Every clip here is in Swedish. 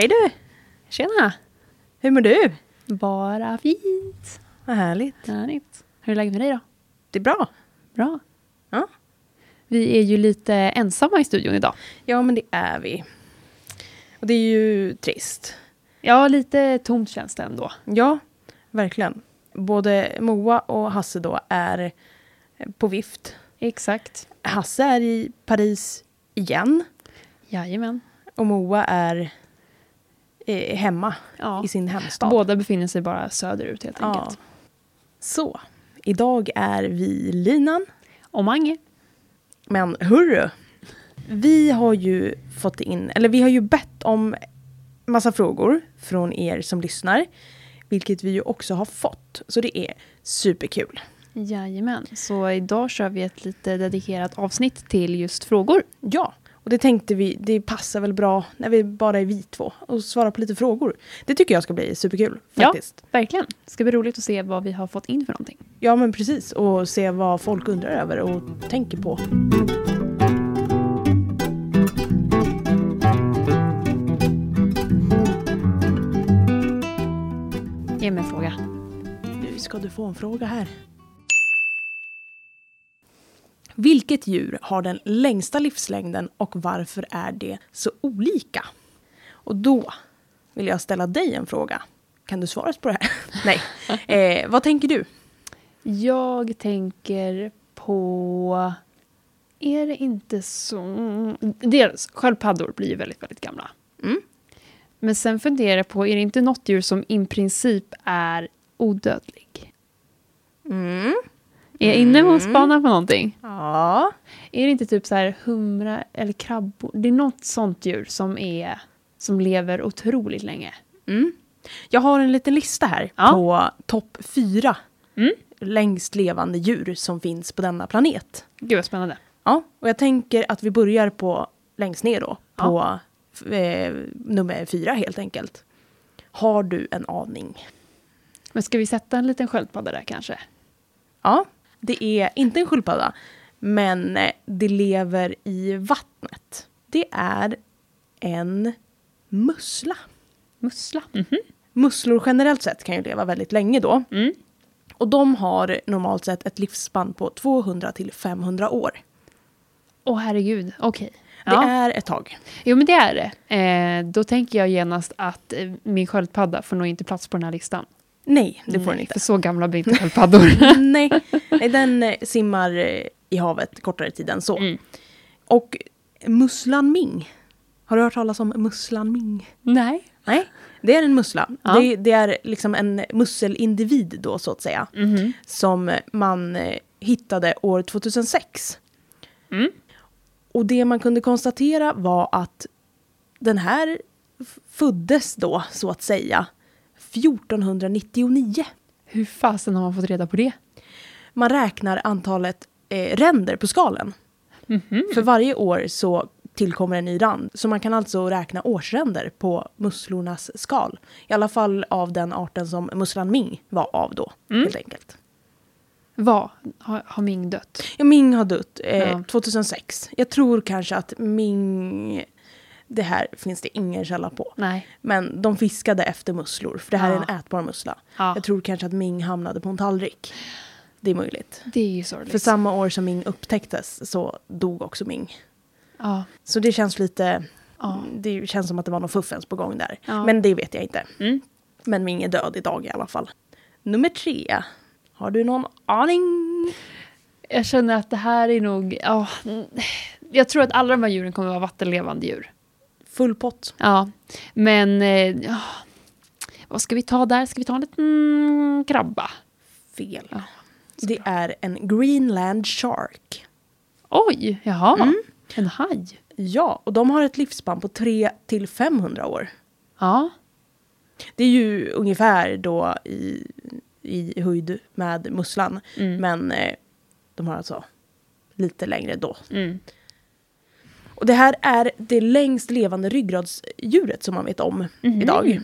Hej du! Tjena! Hur mår du? Bara fint. Vad härligt. Härligt. Hur är läget med dig då? Det är bra. Bra. Ja. Vi är ju lite ensamma i studion idag. Ja, men det är vi. Och det är ju trist. Ja, lite tomt känns det ändå. Ja, verkligen. Både Moa och Hasse då är på vift. Exakt. Hasse är i Paris igen. Jajamän. Och Moa är eh, hemma Ja. i sin hemstad. Båda befinner sig bara söderut helt Ja. enkelt. Så, idag är vi linan. Och Mange. Men hörru, vi har ju fått in, eller vi har ju bett om massa frågor från er som lyssnar. Vilket vi ju också har fått. Så det är superkul. Jajamän. Så idag kör vi ett lite dedikerat avsnitt till just frågor. Ja, och det tänkte vi, det passar väl bra när vi bara är vi två och svarar på lite frågor. Det tycker jag ska bli superkul faktiskt. Ja, verkligen. Det ska bli roligt att se vad vi har fått in för någonting. Ja, men precis. Och se vad folk undrar över och tänker på. Ge mig en fråga. Nu ska du få en fråga här. Vilket djur har den längsta livslängden och varför är det så olika? Och då vill jag ställa dig en fråga. Kan du svara på det här? Nej. Eh, vad tänker du? Jag tänker på... Är det inte så... Dels, sköldpaddor blir ju väldigt, väldigt gamla. Mm. Men sen funderar jag på, är det inte något djur som i princip är odödlig? Mm. Är jag inne på att spana på någonting? Ja. Är det inte typ så här humra eller krabbor? Det är något sånt djur som är som lever otroligt länge. Mm. Jag har en liten lista här Ja. på topp fyra Mm. längst levande djur som finns på denna planet. Gud vad spännande. Ja, och jag tänker att vi börjar på längst ner då. Ja. På eh, nummer fyra helt enkelt. Har du en aning? Men ska vi sätta en liten sköldpadda där kanske? Ja, det är inte en sköldpadda. Men eh, det lever i vattnet. Det är en mussla. Mussla. Mhm. Musslor generellt sett kan ju leva väldigt länge då. Mm. Och de har normalt sett ett livsspann på 200 till 500 år. Åh herregud, okej. Det Ja. är ett tag. Jo men det är det. Eh, då tänker jag genast att eh, min sköldpadda får nog inte plats på den här listan. Nej, det får den Nej, inte. För så gamla blir inte sköldpaddor. Nej, nej, den eh, simmar eh, i havet kortare tid än så. Mm. Och musslan Ming. Har du hört talas om musslan Ming? Nej. Nej, det är en mussla. Ja. Det, det är liksom en musselindivid då så att säga. Mhm. Som man eh, hittade år 2006. Mm. Och det man kunde konstatera var att den här föddes då så att säga 1499. Hur fasen har man fått reda på det? Man räknar antalet eh, ränder på skalen. Mhm. För varje år så tillkommer en ny rand. Så man kan alltså räkna årsränder på musslornas skal. I alla fall av den arten som musslan Ming var av då, Mm. helt enkelt. Vad? Har, har Ming dött? Ja, Ming har dött eh, Ja. 2006. Jag tror kanske att Ming... Det här finns det ingen källa på. Nej. Men de fiskade efter musslor, för det här är Ja. en ätbar mussla. Ja. Jag tror kanske att Ming hamnade på en tallrik. Det är möjligt. Det är ju sorgligt. För samma år som Ming upptäcktes så dog också Ming. Ja. Så det känns lite... Det känns som att det var något fuffens på gång där. Men det vet jag inte. Mm. Men Ming är död idag i alla fall. Nummer tre. Har du någon aning? Jag känner att det här är nog... Mm, jag tror att alla de här djuren kommer att vara vattenlevande djur. Full pott. Ja, men... Eh, ja, vad ska vi ta där? Ska vi ta en liten krabba? Fel. Ja, det är en Greenland Shark. Oj, jaha. Mm. En haj. Ja, och de har ett livsspann på 3 till 500 år. Ja. Det är ju ungefär då i, i höjd med musslan. Mm. Men eh, de har alltså lite längre då. Mm. Och det här är det längst levande ryggradsdjuret som man vet om Mhm. idag.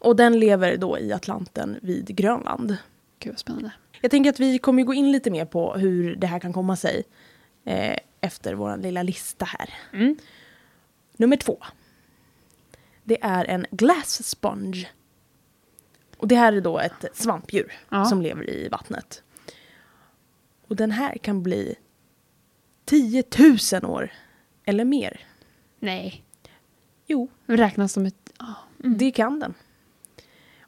Och den lever då i Atlanten vid Grönland. Gud vad spännande. Jag tänker att vi kommer gå in lite mer på hur det här kan komma sig eh, efter vår lilla lista här. Mm. Nummer två. det är en glass sponge. Och det här är då ett svampdjur Ja. som lever i vattnet. Och den här kan bli 10 000 år eller mer. Nej. Jo, Räknas som ett... ja, mm. det kan den.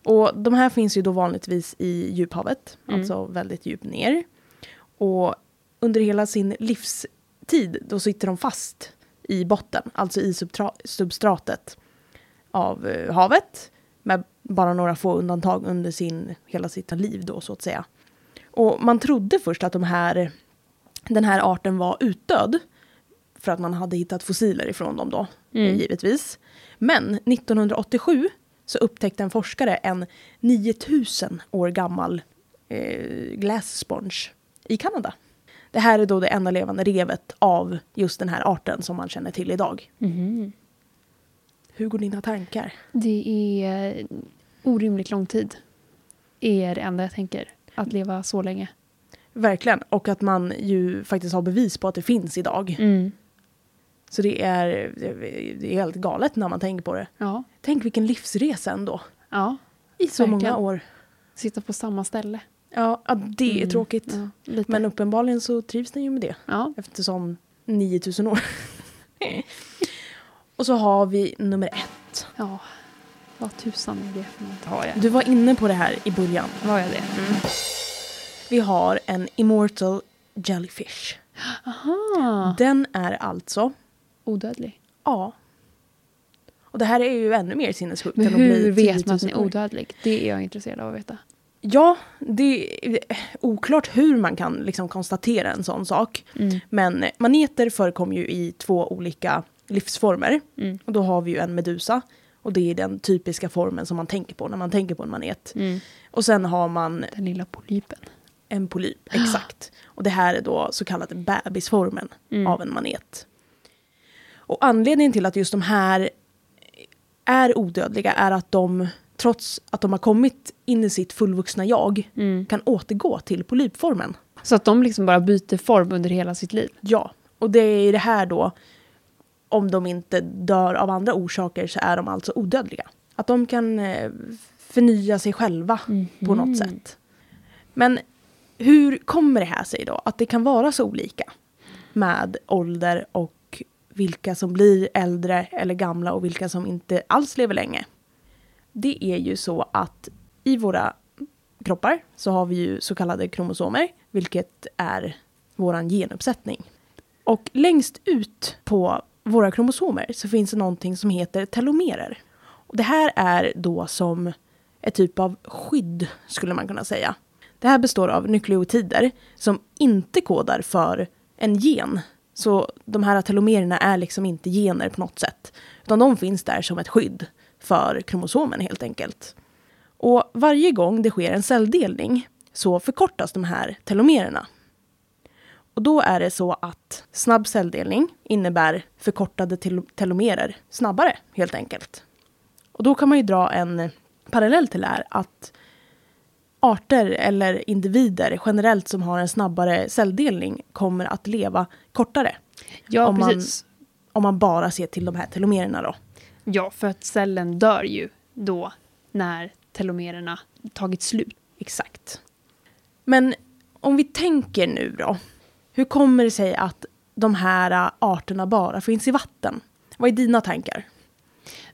Och de här finns ju då vanligtvis i djuphavet, Mm. alltså väldigt djupt ner. Och under hela sin livstid då sitter de fast i botten, alltså i substratet av eh, havet. Med bara några få undantag under sin, hela sitt liv då så att säga. Och man trodde först att de här, den här arten var utdöd. För att man hade hittat fossiler ifrån dem då, Mm. eh, givetvis. Men 1987 så upptäckte en forskare en 9000 år gammal eh, glass sponge i Kanada. Det här är då det enda levande revet av just den här arten som man känner till idag. Mhm. Hur går dina tankar? Det är orimligt lång tid. Är det enda jag tänker. Att leva så länge. Verkligen, och att man ju faktiskt har bevis på att det finns idag. Mm. Så det är, det är helt galet när man tänker på det. Ja. Tänk vilken livsresa ändå. Ja. I så Verkligen. många år. Sitta på samma ställe. Ja, ja det är Mm. tråkigt. Ja. Men uppenbarligen så trivs den ju med det. ja. Eftersom 9000 år. och så har vi nummer ett. ja. Vad tusan är det för något? Har jag? Du var inne på det här i början. Var jag det? Vi har en immortal jellyfish. Aha. Den är alltså, Odödlig. ja. Och det här är ju ännu mer sinnessjukt Men än att bli hur vet man att 10 den 000 är odödlig? Det är jag intresserad av att veta. Ja, det är oklart hur man kan liksom konstatera en sån sak. Mm. Men maneter förekommer ju i två olika livsformer. Mm. Och då har vi ju en medusa. Och det är den typiska formen som man tänker på när man tänker på en manet. Mm. Och sen har man Den lilla polypen. en polyp, exakt. Och det här är då så kallade bebisformen Mm. av en manet. Och anledningen till att just de här är odödliga är att de, trots att de har kommit in i sitt fullvuxna jag, Mm. kan återgå till polypformen. Så att de liksom bara byter form under hela sitt liv. Ja, och det är det här då, om de inte dör av andra orsaker så är de alltså odödliga. Att de kan eh, förnya sig själva på något Mhm. sätt. Men hur kommer det här sig då? Att det kan vara så olika med ålder och vilka som blir äldre eller gamla och vilka som inte alls lever länge. Det är ju så att i våra kroppar så har vi ju så kallade kromosomer, vilket är våran genuppsättning. Och längst ut på våra kromosomer så finns det någonting som heter telomerer. Och det här är då som ett typ av skydd, skulle man kunna säga. Det här består av nukleotider som inte kodar för en gen. Så de här telomererna är liksom inte gener på något sätt. Utan de finns där som ett skydd för kromosomen helt enkelt. Och varje gång det sker en celldelning så förkortas de här telomererna. Och då är det så att snabb celldelning innebär förkortade tel- telomerer snabbare helt enkelt. Och då kan man ju dra en parallell till det här att arter eller individer generellt som har en snabbare celldelning kommer att leva kortare. Ja, Om man- precis. Om man bara ser till de här telomererna då. Ja, för att cellen dör ju då när telomererna tagit slut. Exakt. Men om vi tänker nu då. Hur kommer det sig att de här arterna bara finns i vatten? Vad är dina tankar?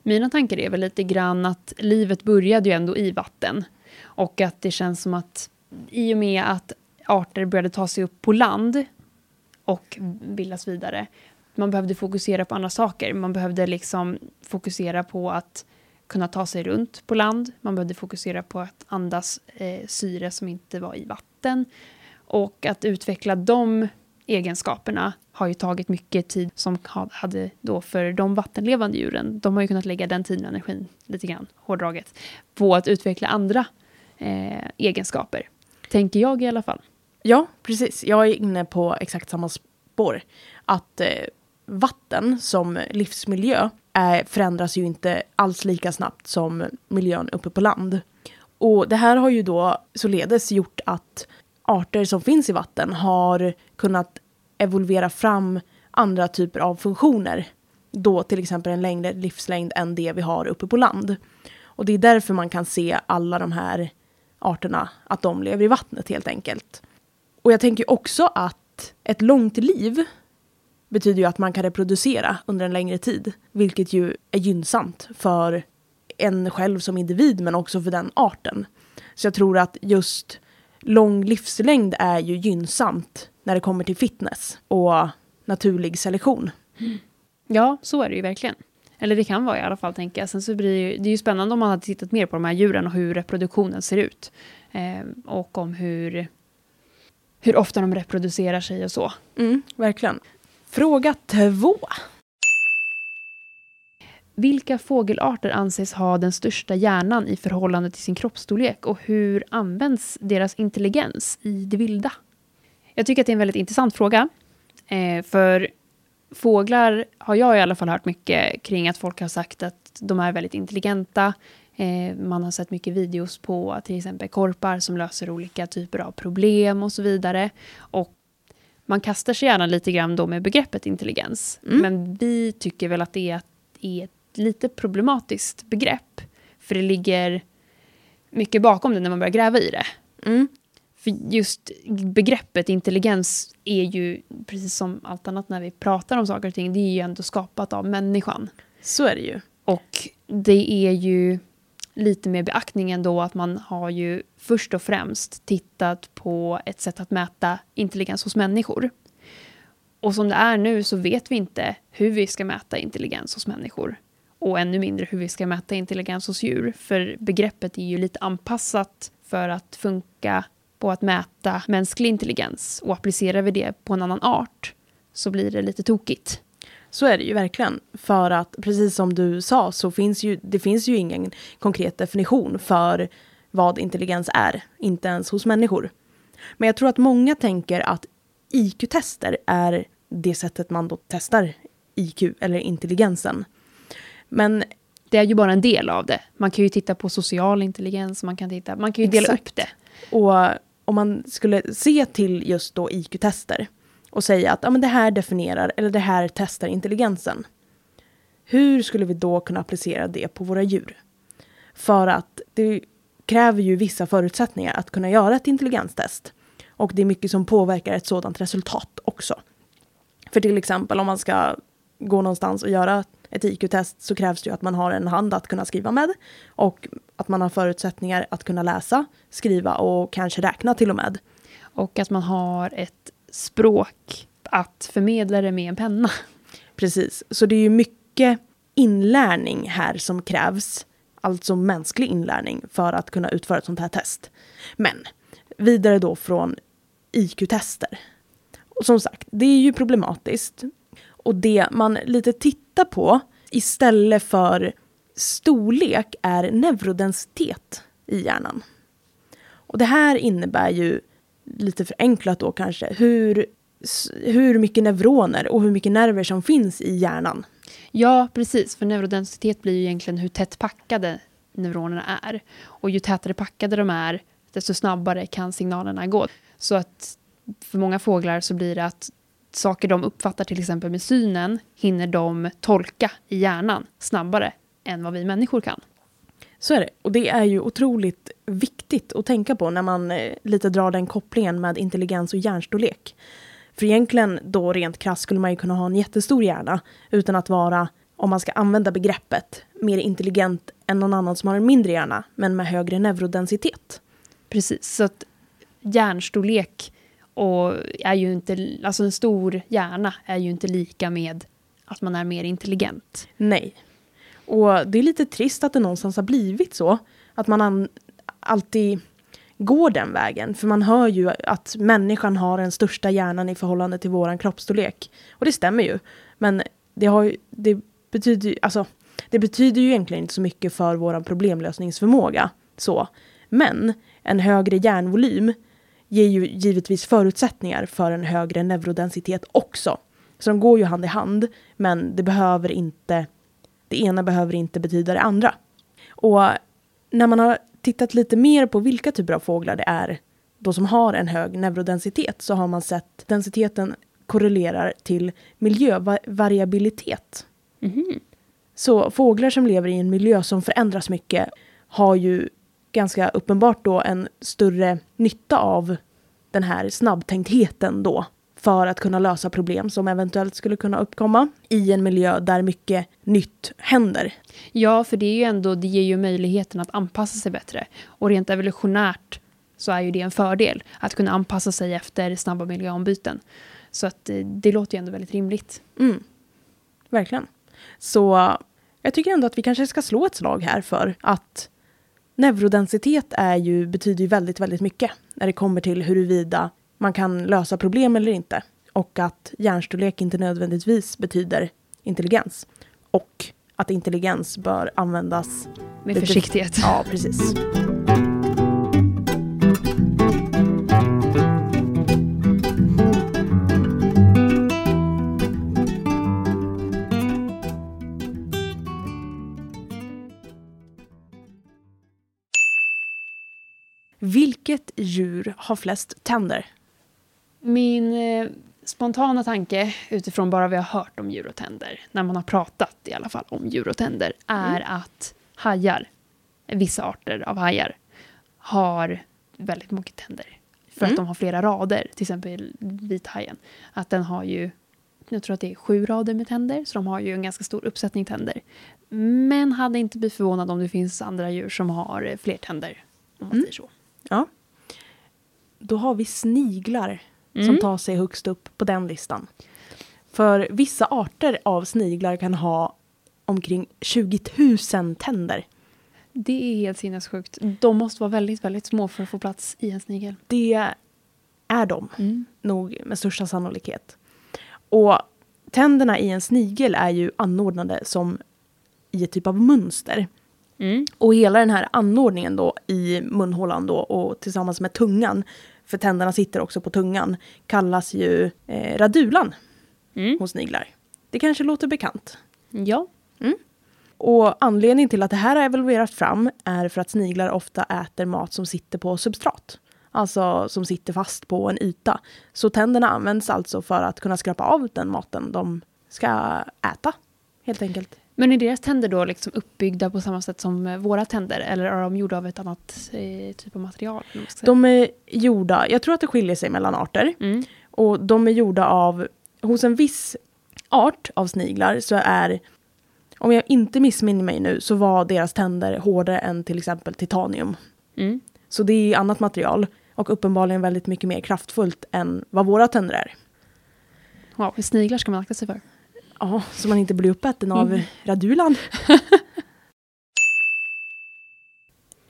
Mina tankar är väl lite grann att livet började ju ändå i vatten. Och att det känns som att i och med att arter började ta sig upp på land och bildas vidare. Man behövde fokusera på andra saker. Man behövde liksom fokusera på att kunna ta sig runt på land. Man behövde fokusera på att andas eh, syre som inte var i vatten. Och att utveckla de egenskaperna har ju tagit mycket tid som hade då för de vattenlevande djuren. De har ju kunnat lägga den tiden och energin, lite grann hårdraget, på att utveckla andra eh, egenskaper. Tänker jag i alla fall. Ja, precis. Jag är inne på exakt samma spår. Att eh, vatten som livsmiljö eh, förändras ju inte alls lika snabbt som miljön uppe på land. Och det här har ju då således gjort att arter som finns i vatten har kunnat evolvera fram andra typer av funktioner då till exempel en längre livslängd än det vi har uppe på land. Och det är därför man kan se alla de här arterna, att de lever i vattnet helt enkelt. Och jag tänker också att ett långt liv betyder ju att man kan reproducera under en längre tid, vilket ju är gynnsamt för en själv som individ men också för den arten. Så jag tror att just lång livslängd är ju gynnsamt när det kommer till fitness och naturlig selektion. Mm. Ja, så är det ju verkligen. Eller det kan vara i alla fall, tänker jag. Sen så blir det, ju, det är ju spännande om man hade tittat mer på de här djuren och hur reproduktionen ser ut. Eh, och om hur, hur ofta de reproducerar sig och så. Mm, verkligen. Fråga två. Vilka fågelarter anses ha den största hjärnan i förhållande till sin kroppsstorlek och hur används deras intelligens i det vilda? Jag tycker att det är en väldigt intressant fråga. Eh, för fåglar har jag i alla fall hört mycket kring att folk har sagt att de är väldigt intelligenta. Eh, man har sett mycket videos på till exempel korpar som löser olika typer av problem och så vidare. Och man kastar sig gärna lite grann då med begreppet intelligens. Mm. Men vi tycker väl att det är, ett lite problematiskt begrepp. För det ligger mycket bakom det när man börjar gräva i det. Mm. För just begreppet intelligens är ju, precis som allt annat när vi pratar om saker och ting, det är ju ändå skapat av människan. Så är det ju. Och det är ju lite med beaktning ändå att man har ju först och främst tittat på ett sätt att mäta intelligens hos människor. Och som det är nu så vet vi inte hur vi ska mäta intelligens hos människor. Och ännu mindre hur vi ska mäta intelligens hos djur. För begreppet är ju lite anpassat för att funka på att mäta mänsklig intelligens. Och applicerar vi det på en annan art så blir det lite tokigt. Så är det ju verkligen. För att precis som du sa så finns ju det finns ju ingen konkret definition för vad intelligens är. Inte ens hos människor. Men jag tror att många tänker att IQ-tester är det sättet man då testar IQ eller intelligensen. Men Det är ju bara en del av det. Man kan ju titta på social intelligens, man kan, titta, man kan ju dela Exakt. upp det. Och om man skulle se till just då IQ-tester och säga att ja, men det här definierar eller det här testar intelligensen. Hur skulle vi då kunna applicera det på våra djur? För att det kräver ju vissa förutsättningar att kunna göra ett intelligenstest. Och det är mycket som påverkar ett sådant resultat också. För till exempel om man ska gå någonstans och göra ett IQ-test så krävs det ju att man har en hand att kunna skriva med och att man har förutsättningar att kunna läsa, skriva och kanske räkna till och med. Och att man har ett språk att förmedla det med en penna. Precis, så det är ju mycket inlärning här som krävs, alltså mänsklig inlärning för att kunna utföra ett sånt här test. Men vidare då från IQ-tester. Och som sagt, det är ju problematiskt. Och det man lite tittar på istället för storlek är neurodensitet i hjärnan. Och det här innebär ju, lite förenklat då kanske, hur, hur mycket neuroner och hur mycket nerver som finns i hjärnan. Ja, precis. För neurodensitet blir ju egentligen hur tätt packade neuronerna är. Och ju tätare packade de är, desto snabbare kan signalerna gå. Så att för många fåglar så blir det att saker de uppfattar till exempel med synen hinner de tolka i hjärnan snabbare än vad vi människor kan. Så är det. Och det är ju otroligt viktigt att tänka på när man eh, lite drar den kopplingen med intelligens och hjärnstorlek. För egentligen då rent krasst skulle man ju kunna ha en jättestor hjärna utan att vara, om man ska använda begreppet, mer intelligent än någon annan som har en mindre hjärna men med högre neurodensitet. Precis, så att hjärnstorlek och är ju inte, alltså en stor hjärna är ju inte lika med att man är mer intelligent. Nej. Och det är lite trist att det någonstans har blivit så. Att man alltid går den vägen. För man hör ju att människan har den största hjärnan i förhållande till våran kroppsstorlek. Och det stämmer ju. Men det, har det, betyder, ju- alltså, det betyder ju egentligen inte så mycket för våran problemlösningsförmåga. Så. Men en högre hjärnvolym ger ju givetvis förutsättningar för en högre neurodensitet också. Så de går ju hand i hand, men det behöver inte, det ena behöver inte betyda det andra. Och när man har tittat lite mer på vilka typer av fåglar det är då som har en hög neurodensitet så har man sett densiteten korrelerar till miljövariabilitet. Mhm. Så fåglar som lever i en miljö som förändras mycket har ju ganska uppenbart då en större nytta av den här snabbtänktheten då för att kunna lösa problem som eventuellt skulle kunna uppkomma i en miljö där mycket nytt händer. Ja, för det är ju ändå, det ger ju möjligheten att anpassa sig bättre. Och rent evolutionärt så är ju det en fördel, att kunna anpassa sig efter snabba miljöombyten. Så att eh, det låter ju ändå väldigt rimligt. Mm. Verkligen. Så jag tycker ändå att vi kanske ska slå ett slag här för att neurodensitet är ju, betyder ju väldigt, väldigt mycket när det kommer till huruvida man kan lösa problem eller inte. Och att hjärnstorlek inte nödvändigtvis betyder intelligens. Och att intelligens bör användas... Med försiktighet. Ja, precis. Vilket djur har flest tänder? Min eh, spontana tanke utifrån bara vi har hört om djur och tänder, när man har pratat i alla fall om djur och tänder, är att hajar, vissa arter av hajar, har väldigt mycket tänder. För Mm. att de har flera rader, till exempel vithajen. Att den har ju, jag tror att det är sju rader med tänder, så de har ju en ganska stor uppsättning tänder. Men hade inte blivit förvånad om det finns andra djur som har eh, fler tänder. Om man Mm. säger så. Ja. Då har vi sniglar som Mm. tar sig högst upp på den listan. För vissa arter av sniglar kan ha omkring 20 000 tänder. Det är helt sinnessjukt. De måste vara väldigt, väldigt små för att få plats i en snigel. Det är de Mm. nog med största sannolikhet. Och tänderna i en snigel är ju anordnade som i ett typ av mönster. Mm. Och hela den här anordningen då i munhålan då och tillsammans med tungan, för tänderna sitter också på tungan, kallas ju eh, radulan Mm. hos sniglar. Det kanske låter bekant. Ja. Och anledningen till att det här har evolverat fram är för att sniglar ofta äter mat som sitter på substrat. Alltså som sitter fast på en yta. Så tänderna används alltså för att kunna skrapa av den maten de ska äta. Helt enkelt. Men är deras tänder då liksom uppbyggda på samma sätt som eh, våra tänder? Eller är de gjorda av ett annat eh, typ av material? De är gjorda, jag tror att det skiljer sig mellan arter. Mm. Och de är gjorda av, hos en viss art av sniglar så är, om jag inte missminner mig nu, så var deras tänder hårdare än till exempel titanium. Mm. Så det är annat material och uppenbarligen väldigt mycket mer kraftfullt än vad våra tänder är. Wow, sniglar ska man akta sig för. Ja, så man inte blir uppäten av Mm. radulan.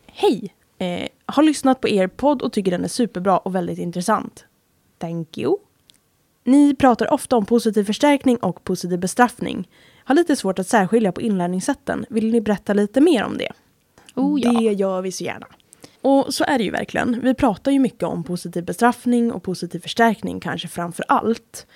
Hej! Eh, har lyssnat på er podd och tycker den är superbra och väldigt intressant. Thank you. Ni pratar ofta om positiv förstärkning och positiv bestraffning. Har lite svårt att särskilja på inlärningssätten. Vill ni berätta lite mer om det? Oh, ja. Det gör vi så gärna. Och så är det ju verkligen. Vi pratar ju mycket om positiv bestraffning och positiv förstärkning kanske framför allt.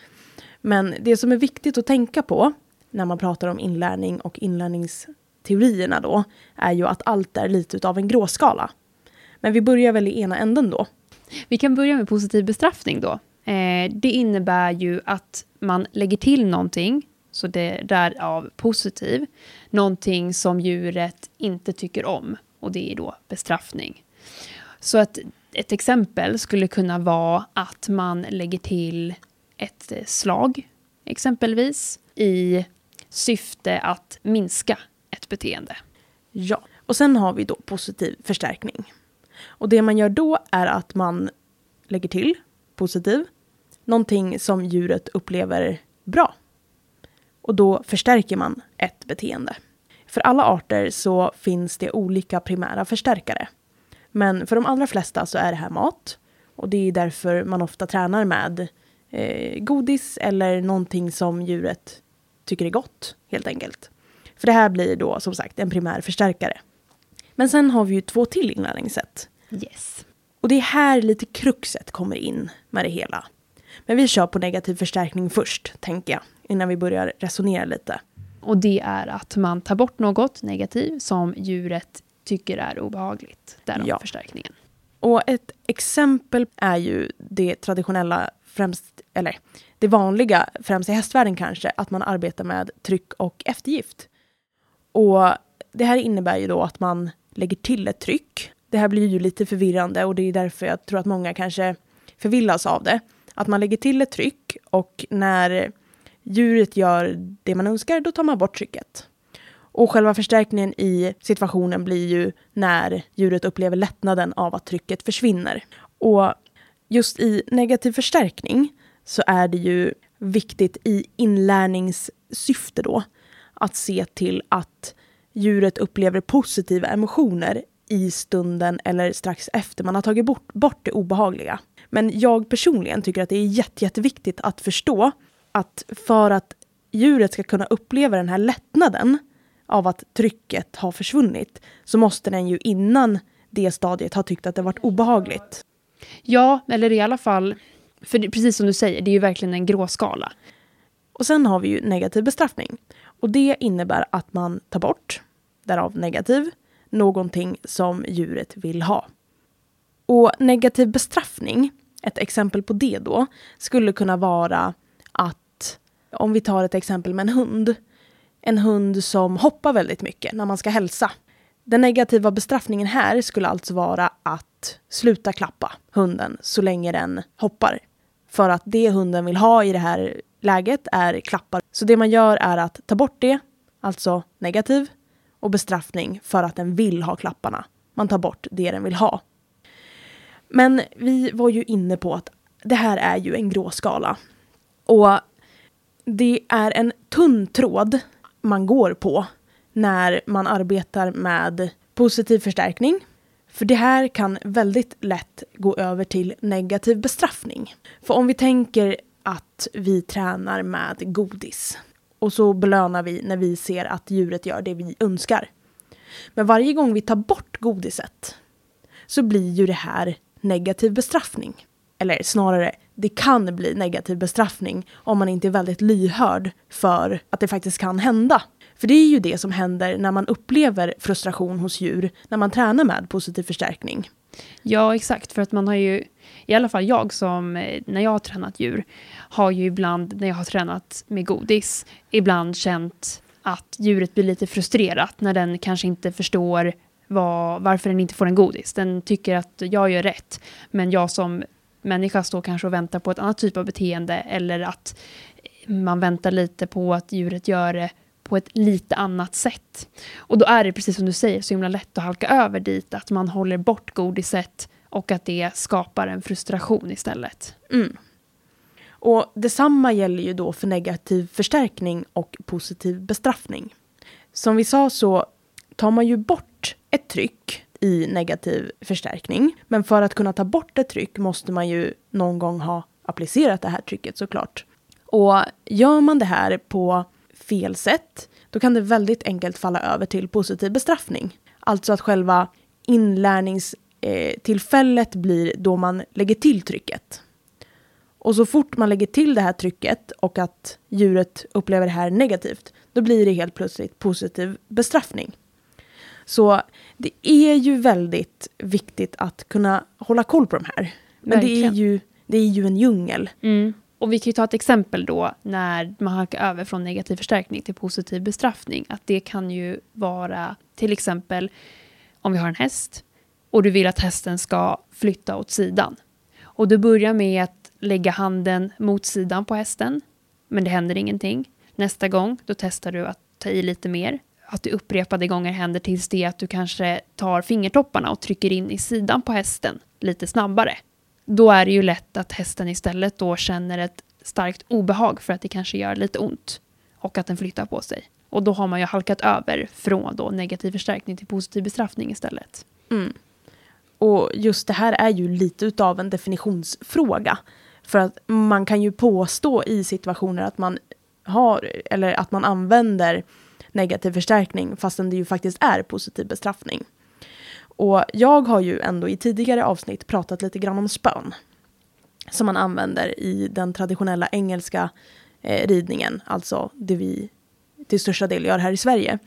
Men det som är viktigt att tänka på när man pratar om inlärning och inlärningsteorierna då är ju att allt är lite utav en gråskala. Men vi börjar väl i ena änden då. Vi kan börja med positiv bestraffning då. Eh, det innebär ju att man lägger till någonting, så det därav positiv, någonting som djuret inte tycker om, och det är då bestraffning. Så att ett exempel skulle kunna vara att man lägger till ett eh, slag, exempelvis, i syfte att minska ett beteende. Ja. Och sen har vi då positiv förstärkning. Och det man gör då är att man lägger till positiv, någonting som djuret upplever bra. Och då förstärker man ett beteende. För alla arter så finns det olika primära förstärkare. Men för de allra flesta så är det här mat. Och det är därför man ofta tränar med eh, godis eller någonting som djuret tycker är gott, helt enkelt. För det här blir då som sagt en primär förstärkare. Men sen har vi ju två till inlärningssätt. Yes. Och det är här lite kruxet kommer in med det hela. Men vi kör på negativ förstärkning först, tänker jag, innan vi börjar resonera lite. Och det är att man tar bort något negativt som djuret tycker är obehagligt. Därav Ja. förstärkningen. Och ett exempel är ju det traditionella, främst, eller det vanliga, främst i hästvärlden kanske, att man arbetar med tryck och eftergift. Och det här innebär ju då att man lägger till ett tryck. Det här blir ju lite förvirrande och det är därför jag tror att många kanske förvillas av det. Att man lägger till ett tryck och när djuret gör det man önskar, då tar man bort trycket. Och själva förstärkningen i situationen blir ju när djuret upplever lättnaden av att trycket försvinner. Och just i negativ förstärkning så är det ju viktigt i inlärningssyfte då att se till att djuret upplever positiva emotioner i stunden eller strax efter man har tagit bort, bort det obehagliga. Men jag personligen tycker att det är jätte, jätteviktigt att förstå att för att djuret ska kunna uppleva den här lättnaden av att trycket har försvunnit så måste den ju innan det stadiet ha tyckt att det varit obehagligt. Ja, eller i alla fall, för det, precis som du säger, det är ju verkligen en gråskala. Och sen har vi ju negativ bestraffning. Och det innebär att man tar bort, därav negativ, någonting som djuret vill ha. Och negativ bestraffning, ett exempel på det då, skulle kunna vara att om vi tar ett exempel med en hund. En hund som hoppar väldigt mycket när man ska hälsa. Den negativa bestraffningen här skulle alltså vara att sluta klappa hunden så länge den hoppar. För att det hunden vill ha i det här läget är klappar. Så det man gör är att ta bort det, alltså negativ, och bestraffning för att den vill ha klapparna. Man tar bort det den vill ha. Men vi var ju inne på att det här är ju en gråskala. Och det är en tunn tråd man går på när man arbetar med positiv förstärkning. För det här kan väldigt lätt gå över till negativ bestraffning. För om vi tänker att vi tränar med godis och så belönar vi när vi ser att djuret gör det vi önskar. Men varje gång vi tar bort godiset så blir ju det här negativ bestraffning. Eller snarare, det kan bli negativ bestraffning om man inte är väldigt lyhörd för att det faktiskt kan hända. För det är ju det som händer när man upplever frustration hos djur när man tränar med positiv förstärkning. Ja, exakt. För att man har ju, i alla fall jag som, eh, när jag har tränat djur, har ju ibland, när jag har tränat med godis, ibland känt att djuret blir lite frustrerat när den kanske inte förstår var, varför den inte får en godis. Den tycker att jag gör rätt, men jag som människa står kanske och väntar på ett annat typ av beteende eller att man väntar lite på att djuret gör det på ett lite annat sätt. Och då är det precis som du säger så himla lätt att halka över dit att man håller bort godiset och att det skapar en frustration istället. Mm. Och detsamma gäller ju då för negativ förstärkning och positiv bestraffning. Som vi sa så tar man ju bort ett tryck i negativ förstärkning. Men för att kunna ta bort ett tryck måste man ju någon gång ha applicerat det här trycket såklart. Och gör man det här på fel sätt, då kan det väldigt enkelt falla över till positiv bestraffning. Alltså att själva inlärningstillfället blir då man lägger till trycket. Och så fort man lägger till det här trycket och att djuret upplever det här negativt, då blir det helt plötsligt positiv bestraffning. Så det är ju väldigt viktigt att kunna hålla koll på de här. Men det är, ju, det är ju en djungel. Mm. Och vi kan ju ta ett exempel då när man halkar över från negativ förstärkning till positiv bestraffning. Att det kan ju vara till exempel om vi har en häst och du vill att hästen ska flytta åt sidan. Och du börjar med att lägga handen mot sidan på hästen, men det händer ingenting. Nästa gång, då testar du att ta i lite mer. Att det upprepade gånger händer tills det att du kanske tar fingertopparna och trycker in i sidan på hästen lite snabbare då är det ju lätt att hästen istället då känner ett starkt obehag för att det kanske gör lite ont och att den flyttar på sig. Och då har man ju halkat över från då negativ förstärkning till positiv bestraffning istället. Mm. Och just det här är ju lite utav en definitionsfråga. För att man kan ju påstå i situationer att man har, eller att man använder negativ förstärkning fastän det ju faktiskt är positiv bestraffning. Och jag har ju ändå i tidigare avsnitt pratat lite grann om spön. Som man använder i den traditionella engelska eh, ridningen, alltså det vi till största del gör här i Sverige.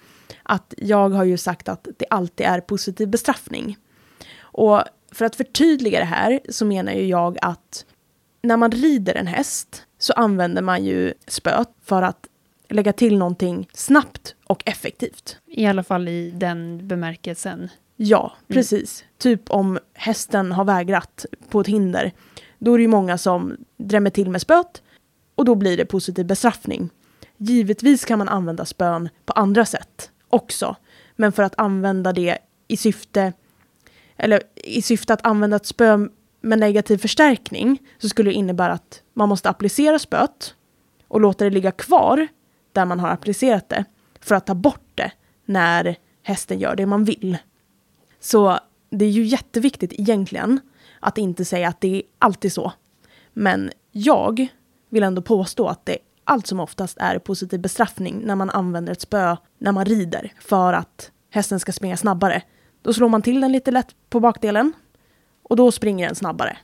Att jag har ju sagt att det alltid är positiv bestraffning. Och för att förtydliga det här så menar ju jag att när man rider en häst så använder man ju spöet för att lägga till någonting snabbt och effektivt. I alla fall i den bemärkelsen. Ja, precis. Typ om hästen har vägrat på ett hinder. Då är det ju många som drämmer till med spöet och då blir det positiv bestraffning. Givetvis kan man använda spön på andra sätt också. Men för att använda det i syfte, eller i syfte att använda ett spö med negativ förstärkning så skulle det innebära att man måste applicera spöet och låta det ligga kvar där man har applicerat det för att ta bort det när hästen gör det man vill. Så det är ju jätteviktigt egentligen att inte säga att det är alltid så. Men jag vill ändå påstå att det allt som oftast är positiv bestraffning när man använder ett spö när man rider för att hästen ska springa snabbare. Då slår man till den lite lätt på bakdelen och då springer den snabbare.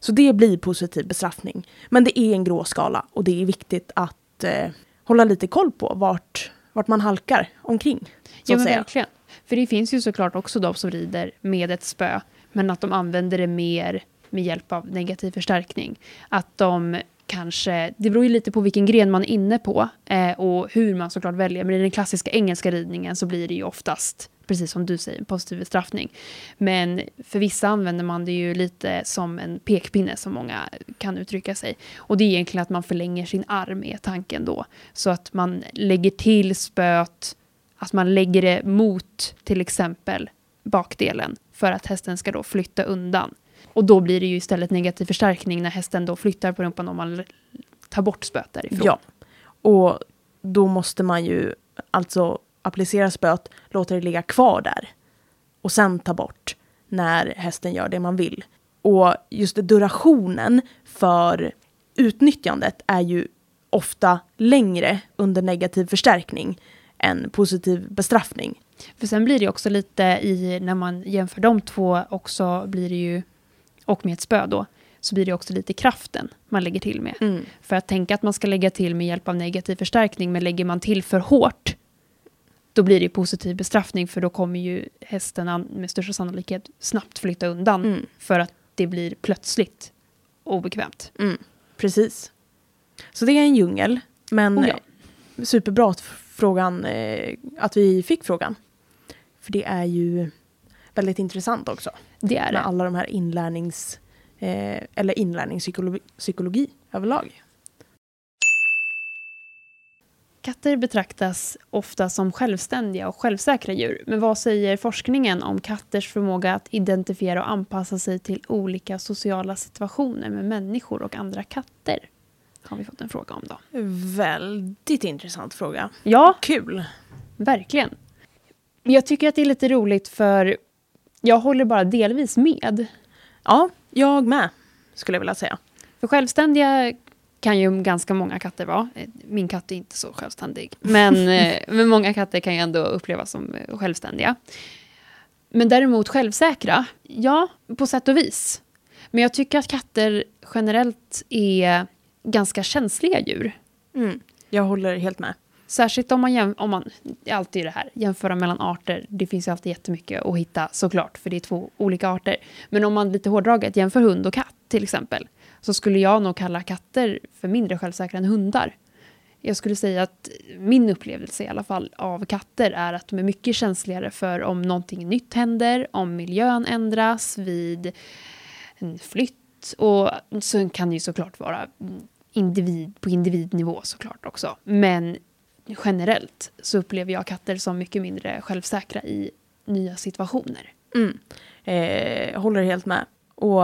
Så det blir positiv bestraffning. Men det är en grå skala och det är viktigt att eh, hålla lite koll på vart, vart man halkar omkring. Så Ja, men verkligen. För det finns ju såklart också de som rider med ett spö, men att de använder det mer med hjälp av negativ förstärkning. Att de kanske, det beror ju lite på vilken gren man är inne på eh, och hur man såklart väljer. Men i den klassiska engelska ridningen så blir det ju oftast, precis som du säger, positiv bestraffning. Men för vissa använder man det ju lite som en pekpinne som många kan uttrycka sig. Och det är egentligen att man förlänger sin arm är tanken då. Så att man lägger till spöet att man lägger det mot till exempel bakdelen för att hästen ska då flytta undan. Och då blir det ju istället negativ förstärkning när hästen då flyttar på rumpan om man tar bort spöet därifrån. Ja, och då måste man ju alltså applicera spöet, låta det ligga kvar där och sen ta bort när hästen gör det man vill. Och just durationen för utnyttjandet är ju ofta längre under negativ förstärkning än positiv bestraffning. För sen blir det också lite i, när man jämför de två också blir det ju, och med ett spö då, så blir det också lite kraften man lägger till med. För att tänka att man ska lägga till med hjälp av negativ förstärkning, men lägger man till för hårt, då blir det positiv bestraffning, för då kommer ju hästen med största sannolikhet snabbt flytta undan, Mm. för att det blir plötsligt obekvämt. Mm, precis. Så det är en djungel, men Oh ja. superbra att, frågan, eh, att vi fick frågan. För det är ju väldigt intressant också. Det är Med det. alla de här inlärnings... Eh, eller inlärningspsykologi psykologi överlag. Katter betraktas ofta som självständiga och självsäkra djur. Men vad säger forskningen om katters förmåga att identifiera och anpassa sig till olika sociala situationer med människor och andra katter? Har vi fått en fråga om då. Väldigt intressant fråga. Ja, Kul! verkligen. Jag tycker att det är lite roligt för jag håller bara delvis med. Ja, jag med, skulle jag vilja säga. För självständiga kan ju ganska många katter vara. Min katt är inte så självständig. Men, eh, men många katter kan ju ändå upplevas som eh, självständiga. Men däremot självsäkra, ja, på sätt och vis. Men jag tycker att katter generellt är ganska känsliga djur. Mm, jag håller helt med. Särskilt om man, jäm- om man, alltid det här, jämföra mellan arter. Det finns ju alltid jättemycket att hitta såklart, för det är två olika arter. Men om man lite hårdraget jämför hund och katt till exempel, så skulle jag nog kalla katter för mindre självsäkra än hundar. Jag skulle säga att min upplevelse i alla fall av katter är att de är mycket känsligare för om någonting nytt händer, om miljön ändras vid en flytt. Och så kan det ju såklart vara individ, på individnivå såklart också. Men generellt så upplever jag katter som mycket mindre självsäkra i nya situationer. Mm. Eh, håller helt med. Och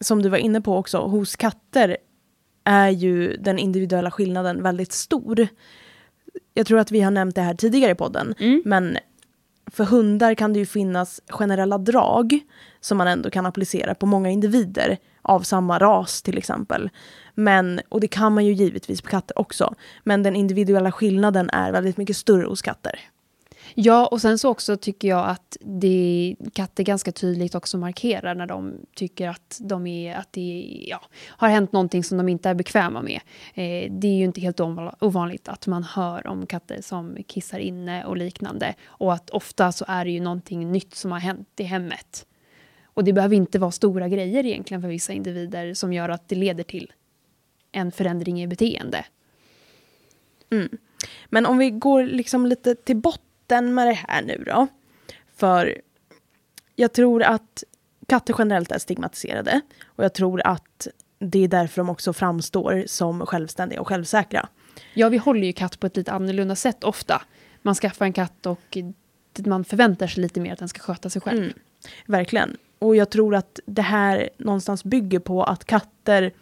som du var inne på också, hos katter är ju den individuella skillnaden väldigt stor. Jag tror att vi har nämnt det här tidigare i podden, Mm. men för hundar kan det ju finnas generella drag som man ändå kan applicera på många individer av samma ras till exempel. Men, och det kan man ju givetvis på katter också, men den individuella skillnaden är väldigt mycket större hos katter. Ja, och sen så också tycker jag att det, katter ganska tydligt också markerar när de tycker att, de är, att det ja, har hänt någonting som de inte är bekväma med. Eh, det är ju inte helt ovanligt att man hör om katter som kissar inne och liknande. Och att ofta så är det ju någonting nytt som har hänt i hemmet. Och det behöver inte vara stora grejer egentligen för vissa individer som gör att det leder till en förändring i beteende. Men om vi går liksom lite till botten med det här nu då. För jag tror att katter generellt är stigmatiserade. Och jag tror att det är därför de också framstår som självständiga och självsäkra. Ja, vi håller ju katt på ett lite annorlunda sätt ofta. Man skaffar en katt och man förväntar sig lite mer att den ska sköta sig själv. Mm, verkligen. Och jag tror att det här någonstans bygger på att katter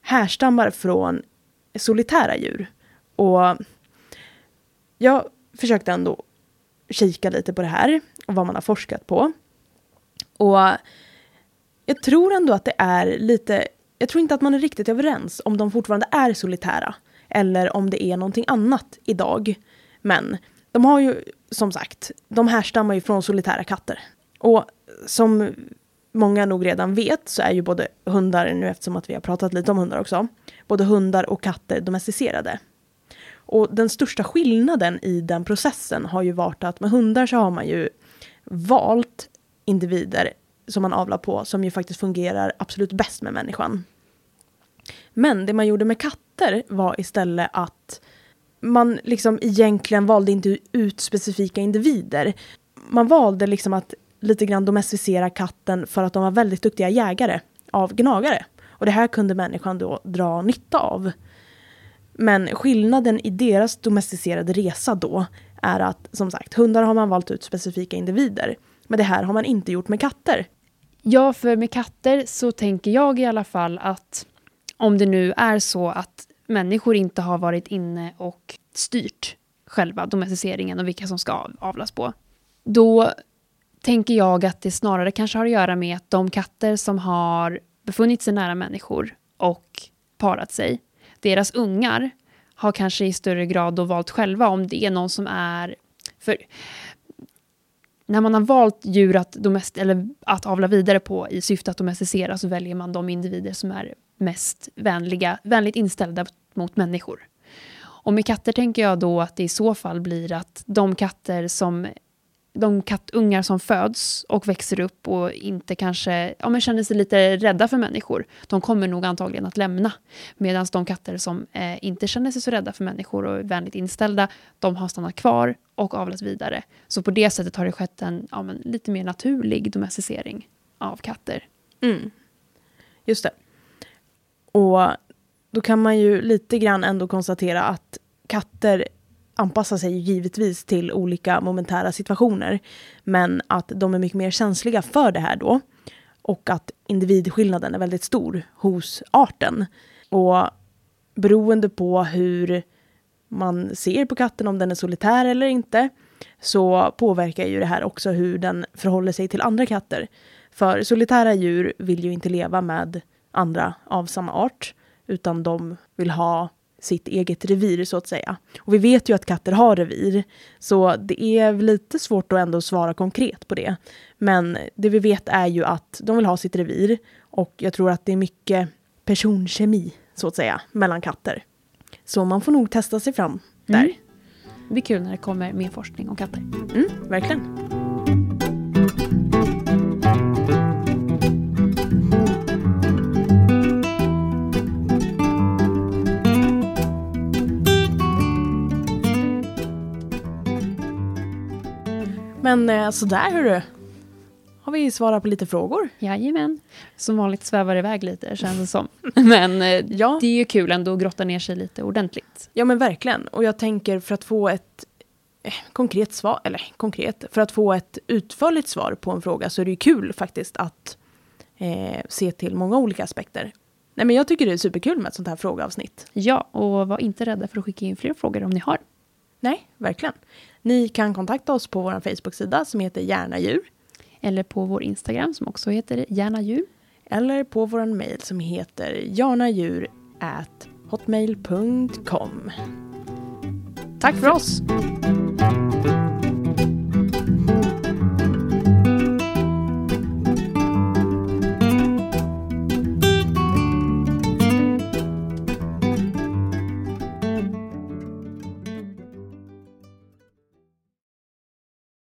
härstammar från solitära djur. Och jag försökte ändå kika lite på det här och vad man har forskat på. Och jag tror ändå att det är lite, jag tror inte att man är riktigt överens om de fortfarande är solitära eller om det är någonting annat idag. Men de har ju som sagt, de härstammar ju från solitära katter. Och som många nog redan vet så är ju både hundar, nu eftersom att vi har pratat lite om hundar också, både hundar och katter domesticerade. Och den största skillnaden i den processen har ju varit att med hundar så har man ju valt individer som man avlar på som ju faktiskt fungerar absolut bäst med människan. Men det man gjorde med katter var istället att man liksom egentligen valde inte ut specifika individer. Man valde liksom att lite grann domesticera katten för att de var väldigt duktiga jägare av gnagare. Och det här kunde människan då dra nytta av. Men skillnaden i deras domesticerade resa då är att som sagt, hundar har man valt ut specifika individer. Men det här har man inte gjort med katter. Ja, för med katter så tänker jag i alla fall att om det nu är så att människor inte har varit inne och styrt själva domesticeringen och vilka som ska avlas på, då tänker jag att det snarare kanske har att göra med att de katter som har befunnit sig nära människor och parat sig, deras ungar har kanske i större grad då valt själva om det är någon som är... För när man har valt djur att, domest, eller att avla vidare på i syfte att domesticera så väljer man de individer som är mest vänliga, vänligt inställda mot människor. Och med katter tänker jag då att det i så fall blir att de katter som de kattungar som föds och växer upp och inte kanske ja, men känner sig lite rädda för människor, de kommer nog antagligen att lämna. Medan de katter som eh, inte känner sig så rädda för människor och är vänligt inställda, de har stannat kvar och avlat vidare. Så på det sättet har det skett en ja, men lite mer naturlig domesticering av katter. Mm. Just det. Och då kan man ju lite grann ändå konstatera att katter anpassar sig givetvis till olika momentära situationer. Men att de är mycket mer känsliga för det här då. Och att individskillnaden är väldigt stor hos arten. Och beroende på hur man ser på katten, om den är solitär eller inte, så påverkar ju det här också hur den förhåller sig till andra katter. För solitära djur vill ju inte leva med andra av samma art, utan de vill ha sitt eget revir så att säga. Och vi vet ju att katter har revir, så det är lite svårt att ändå svara konkret på det. Men det vi vet är ju att de vill ha sitt revir och jag tror att det är mycket personkemi så att säga mellan katter. Så man får nog testa sig fram där. Mm. Det blir kul när det kommer mer forskning om katter. Mm, verkligen. Men eh, sådär hörru. Har vi svarat på lite frågor? Jajamän. Som vanligt svävar det iväg lite känns det som. Men eh, Ja. det är ju kul ändå att grotta ner sig lite ordentligt. Ja men verkligen. Och jag tänker för att få ett eh, konkret svar, eller konkret, för att få ett utförligt svar på en fråga så är det ju kul faktiskt att eh, se till många olika aspekter. Nej men jag tycker det är superkul med ett sånt här frågeavsnitt. Ja, och var inte rädda för att skicka in fler frågor om ni har. Nej, verkligen. Ni kan kontakta oss på vår Facebook-sida som heter Gärna djur. Eller på vår Instagram som också heter Gärna djur. Eller på vår mail som heter jarnadjur hotmail.com. Tack för oss!